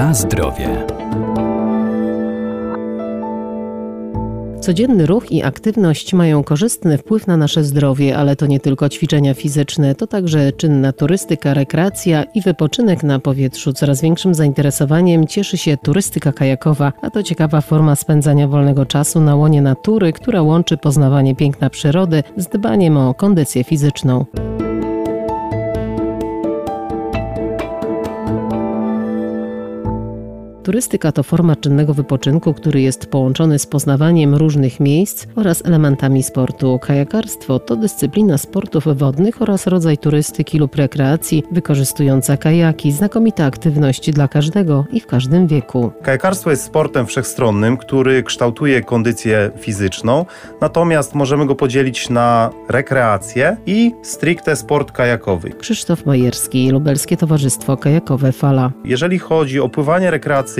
Na zdrowie. Codzienny ruch i aktywność mają korzystny wpływ na nasze zdrowie, ale to nie tylko ćwiczenia fizyczne, to także czynna turystyka, rekreacja i wypoczynek na powietrzu. Coraz większym zainteresowaniem cieszy się turystyka kajakowa, a to ciekawa forma spędzania wolnego czasu na łonie natury, która łączy poznawanie piękna przyrody z dbaniem o kondycję fizyczną. Turystyka to forma czynnego wypoczynku, który jest połączony z poznawaniem różnych miejsc oraz elementami sportu. Kajakarstwo to dyscyplina sportów wodnych oraz rodzaj turystyki lub rekreacji wykorzystująca kajaki. Znakomita aktywność dla każdego i w każdym wieku. Kajakarstwo jest sportem wszechstronnym, który kształtuje kondycję fizyczną, natomiast możemy go podzielić na rekreację i stricte sport kajakowy. Krzysztof Majerski, Lubelskie Towarzystwo Kajakowe Fala. Jeżeli chodzi o pływanie rekreacyjne,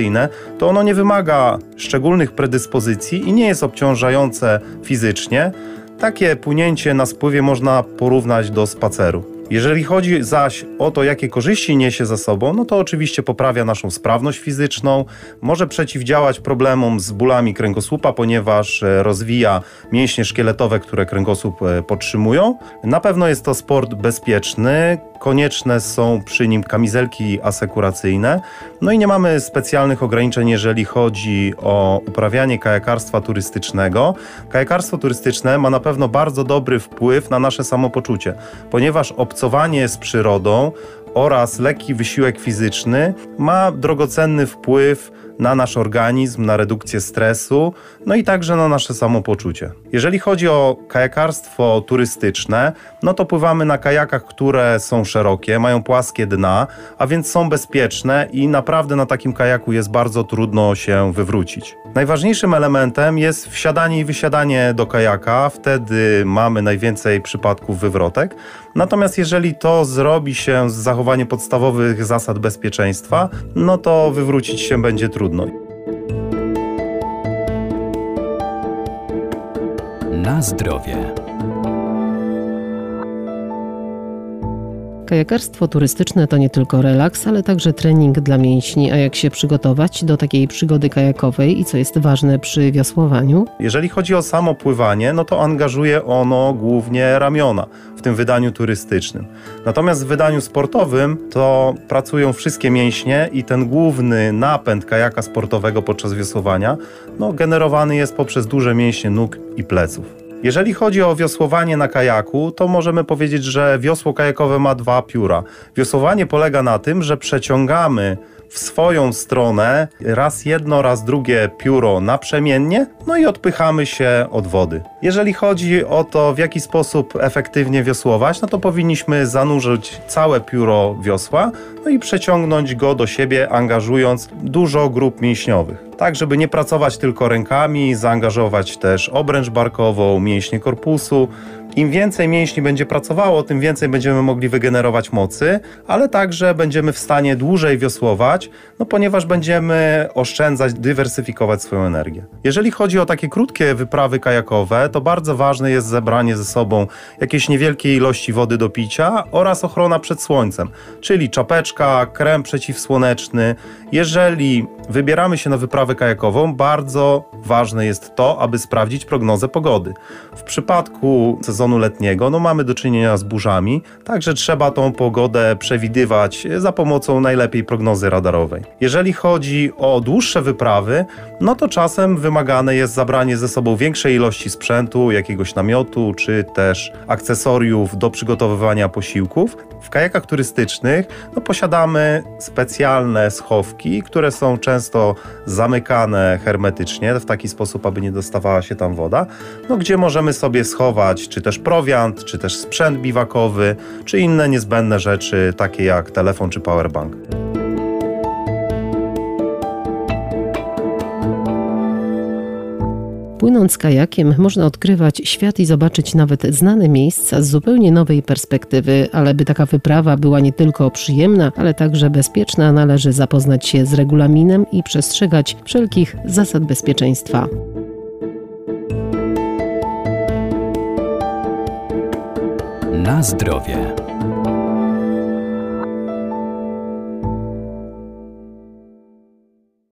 to ono nie wymaga szczególnych predyspozycji i nie jest obciążające fizycznie. Takie płynięcie na spływie można porównać do spaceru. Jeżeli chodzi zaś o to, jakie korzyści niesie za sobą, no to oczywiście poprawia naszą sprawność fizyczną, może przeciwdziałać problemom z bólami kręgosłupa, ponieważ e, rozwija mięśnie szkieletowe, które kręgosłup e, podtrzymują. Na pewno jest to sport bezpieczny, konieczne są przy nim kamizelki asekuracyjne. No i nie mamy specjalnych ograniczeń, jeżeli chodzi o uprawianie kajakarstwa turystycznego. Kajakarstwo turystyczne ma na pewno bardzo dobry wpływ na nasze samopoczucie, ponieważ obcowanie z przyrodą oraz lekki wysiłek fizyczny ma drogocenny wpływ na nasz organizm, na redukcję stresu, no i także na nasze samopoczucie. Jeżeli chodzi o kajakarstwo turystyczne, no to pływamy na kajakach, które są szerokie, mają płaskie dna, a więc są bezpieczne i naprawdę na takim kajaku jest bardzo trudno się wywrócić. Najważniejszym elementem jest wsiadanie i wysiadanie do kajaka, wtedy mamy najwięcej przypadków wywrotek. Natomiast jeżeli to zrobi się z zachowaniem podstawowych zasad bezpieczeństwa, no to wywrócić się będzie trudno. Na zdrowie. Kajakarstwo turystyczne to nie tylko relaks, ale także trening dla mięśni. A jak się przygotować do takiej przygody kajakowej i co jest ważne przy wiosłowaniu? Jeżeli chodzi o samo pływanie, no to angażuje ono głównie ramiona w tym wydaniu turystycznym. Natomiast w wydaniu sportowym to pracują wszystkie mięśnie i ten główny napęd kajaka sportowego podczas wiosłowania no, generowany jest poprzez duże mięśnie nóg i pleców. Jeżeli chodzi o wiosłowanie na kajaku, to możemy powiedzieć, że wiosło kajakowe ma dwa pióra. Wiosłowanie polega na tym, że przeciągamy w swoją stronę raz jedno, raz drugie pióro naprzemiennie, no i odpychamy się od wody. Jeżeli chodzi o to, w jaki sposób efektywnie wiosłować, no to powinniśmy zanurzyć całe pióro wiosła, no i przeciągnąć go do siebie, angażując dużo grup mięśniowych tak żeby nie pracować tylko rękami, zaangażować też obręcz barkową, mięśnie korpusu. Im więcej mięśni będzie pracowało, tym więcej będziemy mogli wygenerować mocy, ale także będziemy w stanie dłużej wiosłować, no ponieważ będziemy oszczędzać, dywersyfikować swoją energię. Jeżeli chodzi o takie krótkie wyprawy kajakowe, to bardzo ważne jest zebranie ze sobą jakiejś niewielkiej ilości wody do picia oraz ochrona przed słońcem, czyli czapeczka, krem przeciwsłoneczny. Jeżeli wybieramy się na wyprawę kajakową, bardzo ważne jest to, aby sprawdzić prognozę pogody. W przypadku sezonu letniego no mamy do czynienia z burzami, także trzeba tą pogodę przewidywać za pomocą najlepiej prognozy radarowej. Jeżeli chodzi o dłuższe wyprawy, no to czasem wymagane jest zabranie ze sobą większej ilości sprzętu, jakiegoś namiotu czy też akcesoriów do przygotowywania posiłków. W kajakach turystycznych no, posiadamy specjalne schowki, które są często zamykane hermetycznie w taki sposób, aby nie dostawała się tam woda, no, gdzie możemy sobie schować czy też prowiant, czy też sprzęt biwakowy, czy inne niezbędne rzeczy, takie jak telefon czy powerbank. Płynąc kajakiem można odkrywać świat i zobaczyć nawet znane miejsca z zupełnie nowej perspektywy, ale by taka wyprawa była nie tylko przyjemna, ale także bezpieczna, należy zapoznać się z regulaminem i przestrzegać wszelkich zasad bezpieczeństwa. Na zdrowie.